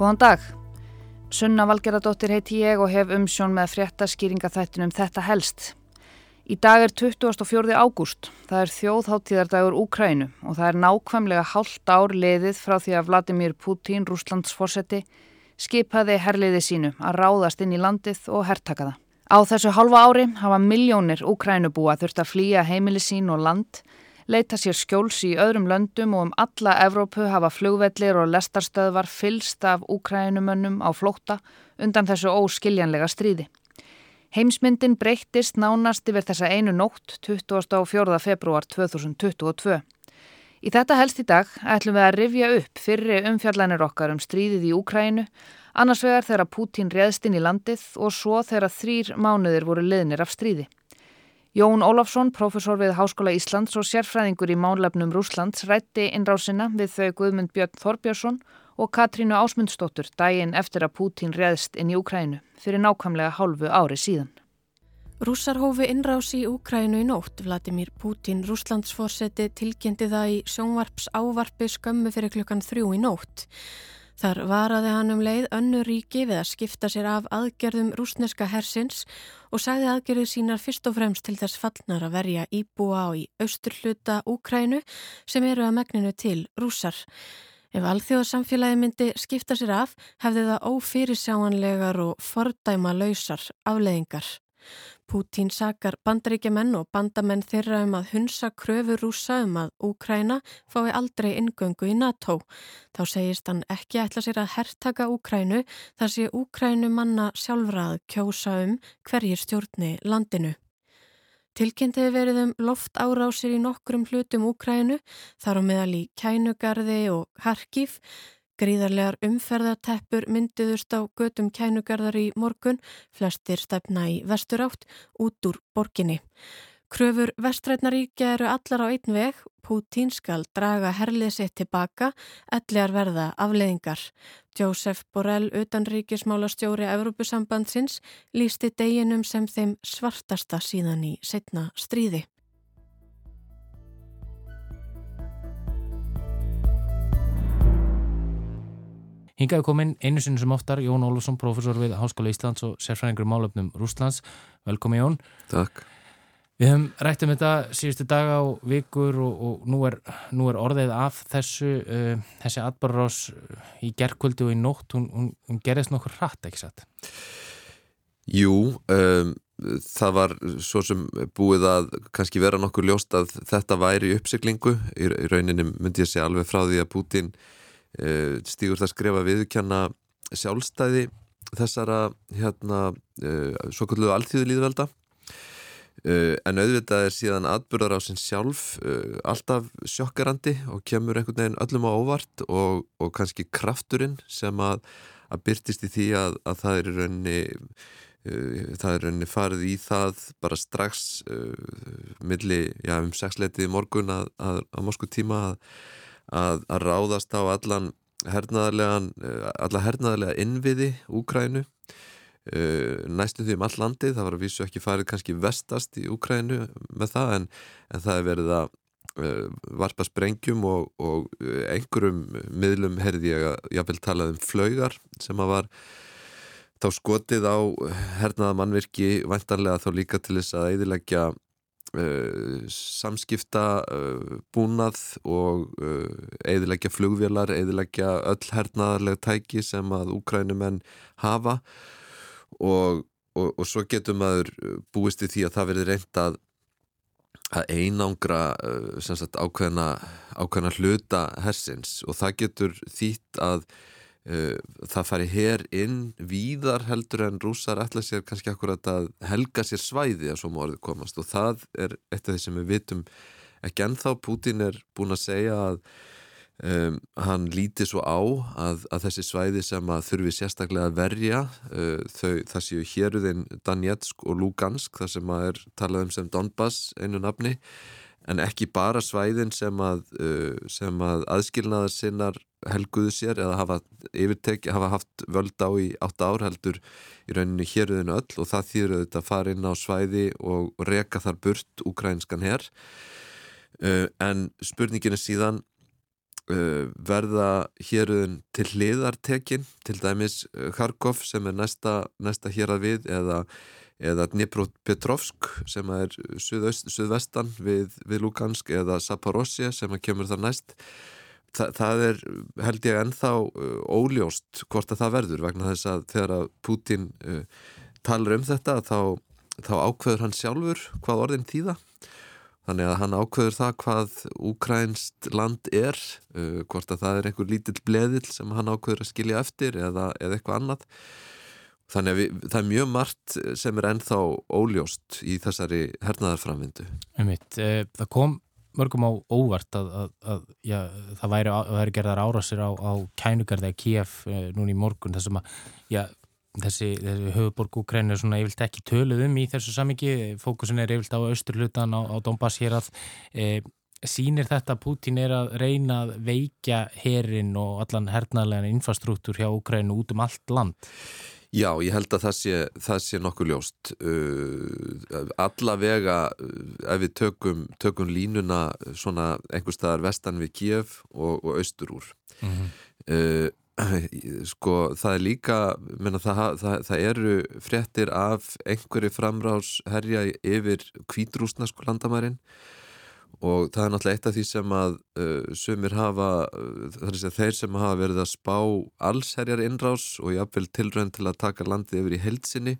Góðan dag. Sunna Valgeradóttir heiti ég og hef umsjón með fréttaskýringa þættunum Þetta helst. Í dag er 24. ágúst. Það er þjóðháttíðardagur Úkrænu og það er nákvæmlega hálft ár liðið frá því að Vladimir Putin, Rúslands fórseti, skipaði herliði sínu að ráðast inn í landið og herrtaka það. Á þessu halva ári hafa miljónir Úkrænubúa þurft að flýja heimili sín og land leita sér skjóls í öðrum löndum og um alla Evrópu hafa flugvellir og lestarstöðvar fylst af úkrænumönnum á flótta undan þessu óskiljanlega stríði. Heimsmyndin breyttist nánast yfir þessa einu nótt 24. februar 2022. Í þetta helst í dag ætlum við að rifja upp fyrri umfjallanir okkar um stríðið í Úkrænu, annars vegar þegar Pútín réðst inn í landið og svo þegar þrýr mánuðir voru liðnir af stríði. Jón Ólafsson, profesor við Háskóla Íslands og sérfræðingur í mánlefnum Rúslands rætti innrásina við þau Guðmund Björn Þorbjörnsson og Katrínu Ásmundsdóttur daginn eftir að Pútín reðst inn í Úkrænu fyrir nákvæmlega hálfu ári síðan. Rússar hófi innrás í Úkrænu í nótt. Vladimir Pútín, Rúslandsforseti, tilgjendi það í sjónvarps ávarpi skömmu fyrir klukkan þrjú í nótt. Þar varaði hann um leið önnu ríki við að skipta sér af aðgerðum rúsneska hersins og sagði aðgerðið sínar fyrst og fremst til þess fallnar að verja íbúa á í austurhluta Úkrænu sem eru að megninu til rúsar. Ef alþjóðsamfélagi myndi skipta sér af hefði það ófyrirsjáanlegar og fordæma lausar afleðingar. Pútín sakar bandaríkjaman og bandamenn þeirra um að hunsa kröfur rúsa um að Úkræna fái aldrei ingöngu í NATO. Þá segist hann ekki ætla sér að herrtaka Úkrænu þar sé Úkrænu manna sjálfrað kjósa um hverjir stjórni landinu. Tilkynntiði verið um loft árásir í nokkrum hlutum Úkrænu, þar á meðal í Kænugarði og Harkív, Gríðarlegar umferðarteppur myndiðust á götum kænugarðar í morgun, flestir stefna í vesturátt út úr borginni. Kröfur vestrætnaríkja eru allar á einn veg, Pútín skal draga herlið sitt tilbaka, ellegar verða afleðingar. Jósef Borrell, utanríkismála stjóri Európusambandsins, lísti deginum sem þeim svartasta síðan í setna stríði. Hingaði komin einu sinni sem oftar Jón Ólfsson, profesor við Háskóla Íslands og sérfræðingur málöfnum Rúslands. Velkomi Jón. Takk. Við höfum rætt um þetta síðustu daga og vikur og, og nú, er, nú er orðið af þessu, uh, þessi atbarrás í gerðkvöldi og í nótt, hún, hún, hún gerðist nokkur hratt, ekki satt? Jú, um, það var svo sem búið að kannski vera nokkur ljóst að þetta væri uppsiklingu. Í, í rauninni myndi ég segja alveg frá því að Putin stígur það skrifa viðkjanna sjálfstæði þessara hérna eh, svo kalluðu alltíðu líðvelda eh, en auðvitað er síðan atbyrðar á sinn sjálf alltaf sjokkarandi og kemur einhvern veginn öllum á óvart og, og kannski krafturinn sem að, að byrtist í því að, að það er rauninni það er rauninni farið í það bara strax uh, milli, já um sexleitið morgun að, að, að morsku tíma að að, að ráðast á allan hernaðarlegan, eh, alla hernaðarlega innviði Úkrænu eh, næstu því um all landið, það var að vísu ekki farið kannski vestast í Úkrænu með það en, en það er verið að uh, varpa sprengjum og, og einhverjum miðlum herði ég að jáfnvel talað um flaugar sem að var þá skotið á hernaða mannvirki vantarlega þá líka til þess að eðilegja Uh, samskipta uh, búnað og eðilegja uh, flugvélar, eðilegja öll hernaðarlega tæki sem að úkrænumenn hafa. Og, og, og svo getur maður búist í því að það verður reynd að, að einangra sagt, ákveðna, ákveðna hluta hersins. Og það getur þýtt að Eh, það fari hér inn víðar heldur en rúsar ætla sér kannski akkurat að helga sér svæði að svo morðið komast. Og það er eitt af því sem við vitum ekki ennþá. Putin er búin að segja að um, hann líti svo á að, að þessi svæði sem að þurfi sérstaklega að verja uh, þau, það séu héruðin Danetsk og Lugansk það sem að er talað um sem Donbass einu nafni. En ekki bara svæðin sem að, uh, að aðskilnaðar sinnar helguðu sér eða hafa, hafa haft völd á í átt ár heldur í rauninni héruðinu öll og það þýður auðvitað að fara inn á svæði og reka þar burt úkrænskan hér uh, en spurningin er síðan uh, verða héruðin til hliðartekin til dæmis Kharkov sem er næsta, næsta hér að við eða, eða Dnipropetrovsk sem er suðvestan við, við Lugansk eða Zaporozhye sem kemur þar næst Þa, það er held ég ennþá uh, óljóst hvort að það verður vegna þess að þegar að Putin uh, talar um þetta þá, þá ákveður hann sjálfur hvað orðin þýða. Þannig að hann ákveður það hvað úkrænst land er uh, hvort að það er einhver lítill bleðil sem hann ákveður að skilja eftir eða, eða eitthvað annað. Þannig að við, það er mjög margt sem er ennþá óljóst í þessari hernaðarframvindu. Eh, Það kom mörgum á óvart að, að, að já, það væri, væri gerðar árásir á, á kænugarði að Kiev e, núni í morgun þessum að já, þessi, þessi höfuborg Ukræn er svona yfirlt ekki töluð um í þessu samingi fókusin er yfirlt á austurlutan á, á Donbass hér að e, sínir þetta að Putin er að reyna að veikja herin og allan hernaðlegan infrastruktúr hjá Ukrænu út um allt land Já, ég held að það sé, það sé nokkuð ljóst. Uh, allavega uh, ef við tökum, tökum línuna svona einhver staðar vestan við Kiev og, og austur úr. Mm -hmm. uh, sko það er líka, menna, það, það, það eru fréttir af einhverju framrás herja yfir kvítrúsna sko landamærin og það er náttúrulega eitt af því sem að uh, sumir hafa, uh, þar er að þeir sem hafa verið að spá allsherjar innrás og jáfnveil tilrönd til að taka landið yfir í heilsinni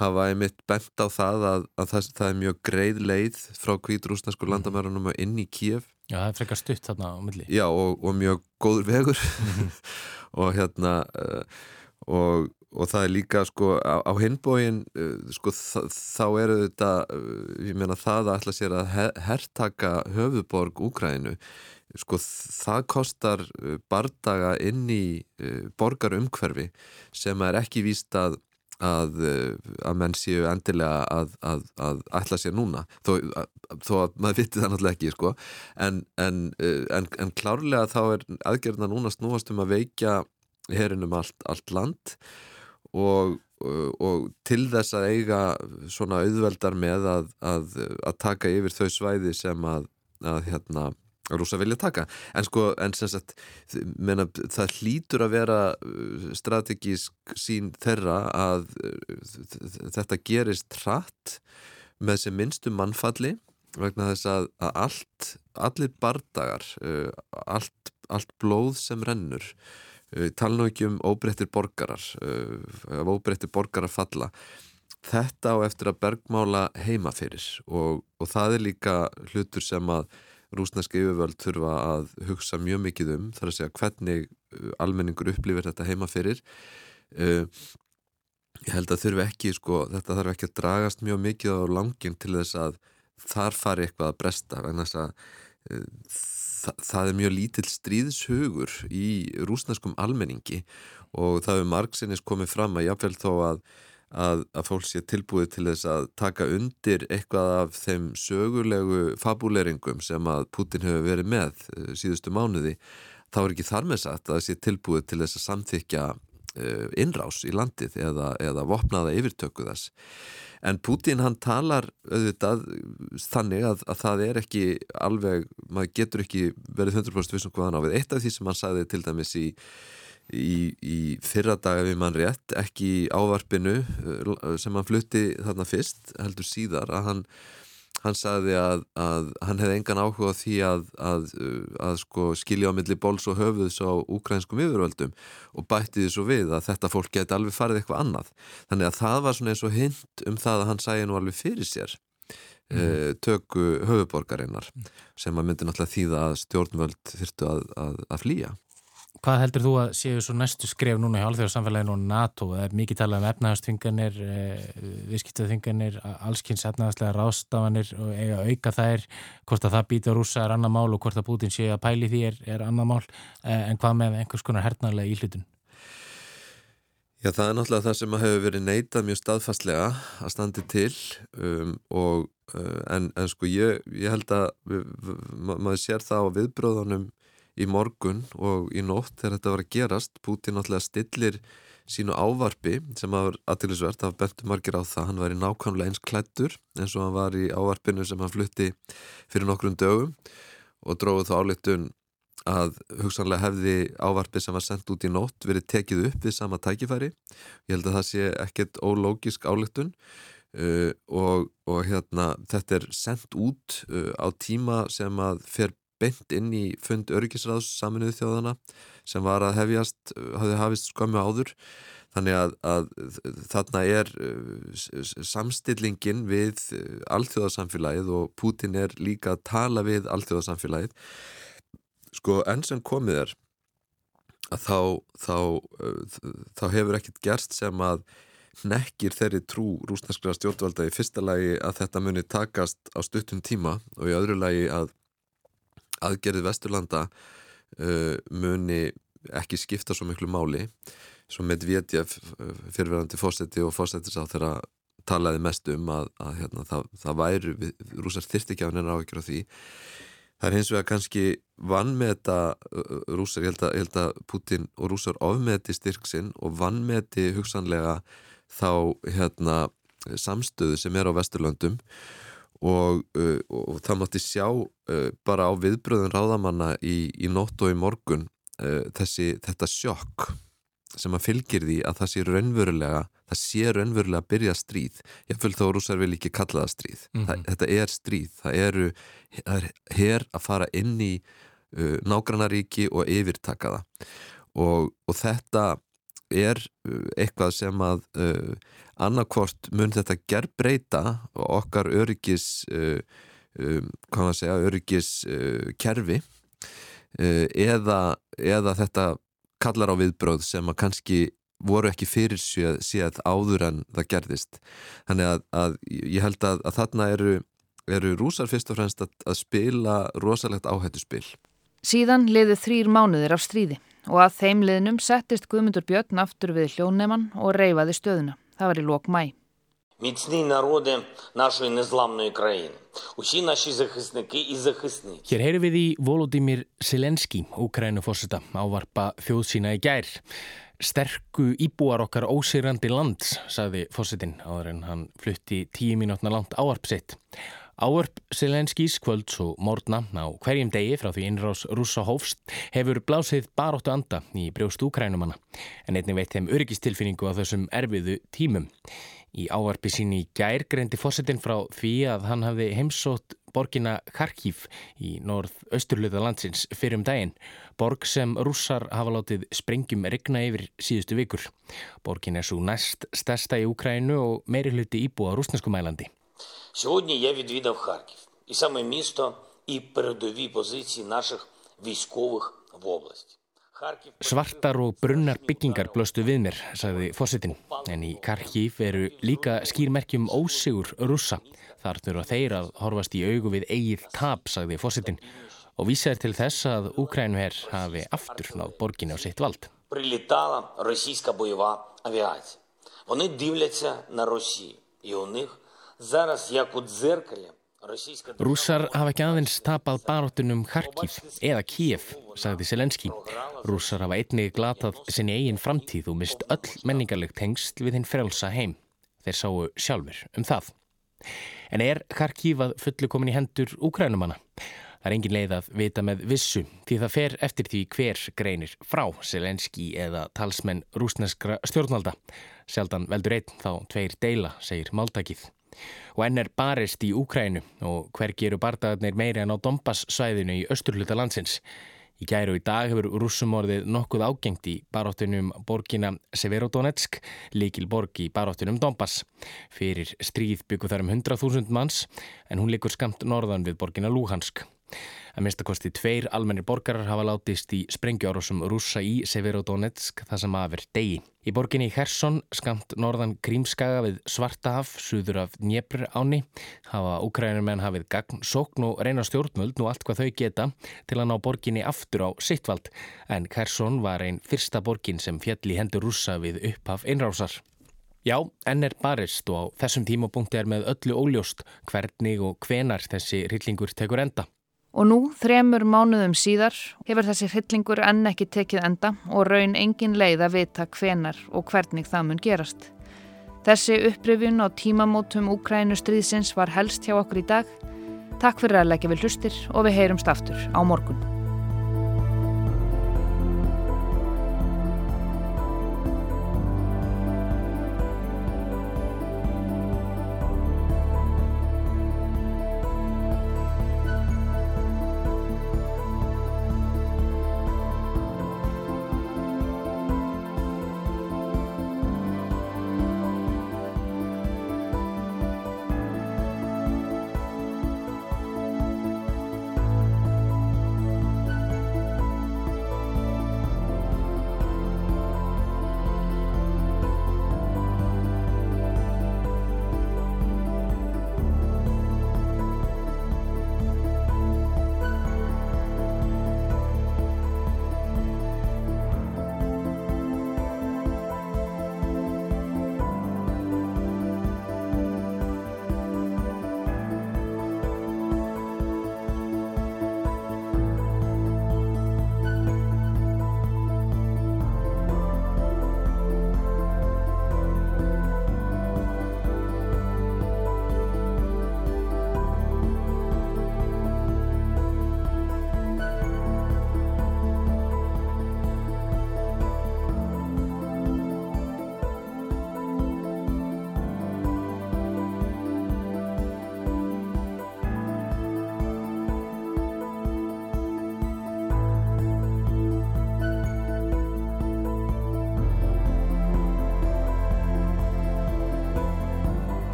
hafa einmitt bent á það að, að það, það er mjög greið leið frá kvítrúsnesku mhm. landamærunum inn í Kíef Já, það er frekar stutt þarna á milli Já, og, og mjög góður vegur -hmm. og hérna uh, og og það er líka sko á, á hinbóin uh, sko þá eru þetta uh, ég meina það að ætla sér að herrtaka höfuborg Úkrænu sko það kostar uh, bardaga inn í borgarumhverfi sem er ekki víst að að, að menn séu endilega að, að, að ætla sér núna þó, þó að maður vitti það náttúrulega ekki sko. en, en, en, en klárlega þá er aðgerðna núna snúast um að veikja herinum allt, allt land og, og til þess að eiga svona auðveldar með að, að, að taka yfir þau svæði sem að, að hérna rúsa vilja taka, en sko en sagt, menna, það hlýtur að vera uh, strategísk sín þeirra að uh, þetta gerist hratt með sem minnstum mannfalli vegna þess að, að allt, allir bardagar uh, allt, allt blóð sem rennur tala nú ekki um óbreyttir borgarar eh, óbreyttir borgarar falla. Þetta á eftir að bergmála heima fyrir og, og það er líka hlutur sem að rúsneska yfirvöld þurfa að hugsa mjög mikið um þar að segja hvernig eh, almenningur upplifir þetta heima fyrir. Ég held að þurfi ekki sko, þetta þarf ekki að dragast mjög mikið á langin til þess að þar fari eitthvað að bresta vegna þess að það, það er mjög lítill stríðshugur í rúsneskum almenningi og það hefur margsinnis komið fram að jáfnveil þó að, að, að fólk sé tilbúið til þess að taka undir eitthvað af þeim sögulegu fabuleringum sem að Putin hefur verið með eh, síðustu mánuði þá er ekki þar með satt að það sé tilbúið til þess að samþykja innrás í landið eða, eða vopnaða yfirtöku þess En Putin hann talar auðvitað þannig að, að það er ekki alveg, maður getur ekki verið 100% vissum hvað hann á við. Eitt af því sem hann sagði til dæmis í, í, í fyrra daga við mann rétt, ekki í ávarpinu eh, sem hann flutti þarna fyrst, heldur síðar, að hann hann sagði að, að hann hefði engan áhuga því að, að, að sko, skilja á milli bóls og höfuðs á úkrænskum yfirvöldum og bætti því svo við að þetta fólk geti alveg farið eitthvað annað. Þannig að það var svona eins og hint um það að hann sæði nú alveg fyrir sér mm. töku höfuborgarinnar sem að myndi náttúrulega þýða að stjórnvöld þurftu að flýja. Hvað heldur þú að séu svo næstu skref núna í alþjóðarsamfélaginu og NATO? Það er mikið talað um efnaðarstvinganir, eh, viðskiptaþvinganir, allskynns efnaðarslega rástafanir og eiga auka þær, hvort að það býta rúsa er annar mál og hvort að Putin sé að pæli því er, er annar mál, eh, en hvað með einhvers konar hernarlega íhlutun? Já, það er náttúrulega það sem hefur verið neitað mjög staðfastlega að standi til um, og uh, en, en sko ég, ég held að maður sér það á viðbróðunum í morgun og í nótt þegar þetta var að gerast Putin náttúrulega stillir sínu ávarpi sem var aðtilisvert af bentum margir á það, hann var í nákvæmlega eins klættur eins og hann var í ávarpinu sem hann flutti fyrir nokkrum dögum og dróði þá áleitun að hugsanlega hefði ávarpið sem var sendt út í nótt verið tekið upp við sama tækifæri. Ég held að það sé ekkert ólógisk ályktun uh, og, og hérna, þetta er sendt út uh, á tíma sem að fer beint inn í fund öryggisráðs saminuðu þjóðana sem var að hefjast, hafði hafist skömmu áður. Þannig að, að þarna er samstillingin við alþjóðarsamfélagið og Putin er líka að tala við alþjóðarsamfélagið sko enn sem komið er að þá, þá, þá hefur ekkert gerst sem að nekkir þeirri trú rúsneskra stjórnvalda í fyrsta lagi að þetta muni takast á stuttum tíma og í öðru lagi að aðgerðið Vesturlanda uh, muni ekki skipta svo miklu máli. Svo með Vétjef fyrirverandi fósetti og fósettis á þeirra talaði mest um að, að hérna, það, það væri, rúsar þyrti ekki á hennar áhyggjur á því. Það er hins vegar kannski vann með þetta rúsar, ég held, að, ég held að Putin og rúsar ofmeti styrksinn og vann með þetta hugsanlega þá hérna, samstöðu sem er á Vesturlöndum og, uh, og það mátti sjá uh, bara á viðbröðun ráðamanna í, í nótt og í morgun uh, þessi, þetta sjokk sem að fylgir því að það sé raunverulega það sé raunverulega að byrja stríð. Ég fylg þá rúsar vil ekki kalla það stríð. Mm -hmm. það, þetta er stríð, það eru það er hér að fara inn í uh, nágrannaríki og yfirtaka það. Og, og þetta er uh, eitthvað sem að uh, annarkvort mun þetta gerð breyta og okkar öryggis um, hvað maður segja, öryggis kerfi eða, eða þetta kallar á viðbröð sem að kannski voru ekki fyrir séð áður en það gerðist. Þannig að, að ég held að, að þarna eru, eru rúsar fyrst og fremst að, að spila rosalegt áhættu spil. Síðan liðu þrýr mánuðir af stríði og að þeim liðnum settist Guðmundur Björn aftur við hljónneman og reyfaði stöðuna. Það var í lok mæ. Hér heyru við í Volodymyr Silenski, Ukrænuforsetta, ávarpa þjóðsína í gær. Sterku íbúar okkar ósýrandi lands, saði fórsetin áður en hann flutti tíu mínútna langt áarpsitt sitt. Ávarp Selenskís kvölds og morgna á hverjum degi frá því innrás rúsa hófst hefur blásið baróttu anda í brjóst úkrænumanna en einnig veit þeim öryggistilfinningu á þessum erfiðu tímum. Í ávarpi sín í gær greindi fósettin frá því að hann hafði heimsótt borgina Kharkiv í norð-austurluða landsins fyrir um daginn. Borg sem rússar hafa látið sprengjum regna yfir síðustu vikur. Borgin er svo næst stærsta í Ukrænu og meiri hluti íbúa rúsnesku mælandi. Сьогодні я відвідав Харків. І саме місто і передові позиції наших військових в області. Svartar og brunnar byggingar blöstu við mér, sagði fósittin. En í Karkív eru líka skýrmerkjum ósigur russa. Þar þurfa þeir að horfast í augu við eigið tap, sagði fósittin. Og vísar til þess að Úkrænuher hafi aftur náð borgin á sitt vald. Прилітала російська бойова авіація. Вони дивляться на Росію. І у них Rússar hafa ekki aðeins tapað baróttunum Kharkiv eða Kiev, sagði Selenski. Rússar hafa einnig glatað sinni eigin framtíð og mist öll menningarlegt hengst við hinn frelsa heim. Þeir sáu sjálfur um það. En er Kharkiv að fullu komin í hendur úkrænumanna? Það er engin leið að vita með vissu því það fer eftir því hver greinir frá Selenski eða talsmenn rúsneskra stjórnvalda. Sjaldan veldur einn þá tveir deila, segir Maldakið og enn er barist í Úkrænu og hver gerur bardagarnir meiri en á Dombass svæðinu í östurluta landsins. Í gæru í dag hefur rússumorðið nokkuð ágengt í baróttunum borgina Severodonetsk, líkil borg í baróttunum Dombass. Fyrir stríð byggur þar um 100.000 manns en hún likur skamt norðan við borgina Luhansk. Að minnstakosti tveir almennir borgarar hafa látist í sprengjuárásum rúsa í Severodonetsk það sem aðver degi. Í borginni Hersson, skamt norðan Krímskaga við Svartahaf, suður af Dnjepr áni, hafa úkrænumenn hafið gagn, sókn og reyna stjórnmöld nú allt hvað þau geta til að ná borginni aftur á sittvald. En Hersson var einn fyrsta borgin sem fjalli hendur rúsa við upphaf einrásar. Já, enn er barist og á þessum tímapunkti er með öllu óljóst hvernig og hvenar þessi rillingur tekur enda. Og nú, þremur mánuðum síðar, hefur þessi hryllingur enn ekki tekið enda og raun engin leið að vita hvenar og hvernig það mun gerast. Þessi upprifjun á tímamótum Úkrænu stríðsins var helst hjá okkur í dag. Takk fyrir að leggja við hlustir og við heyrumst aftur á morgun.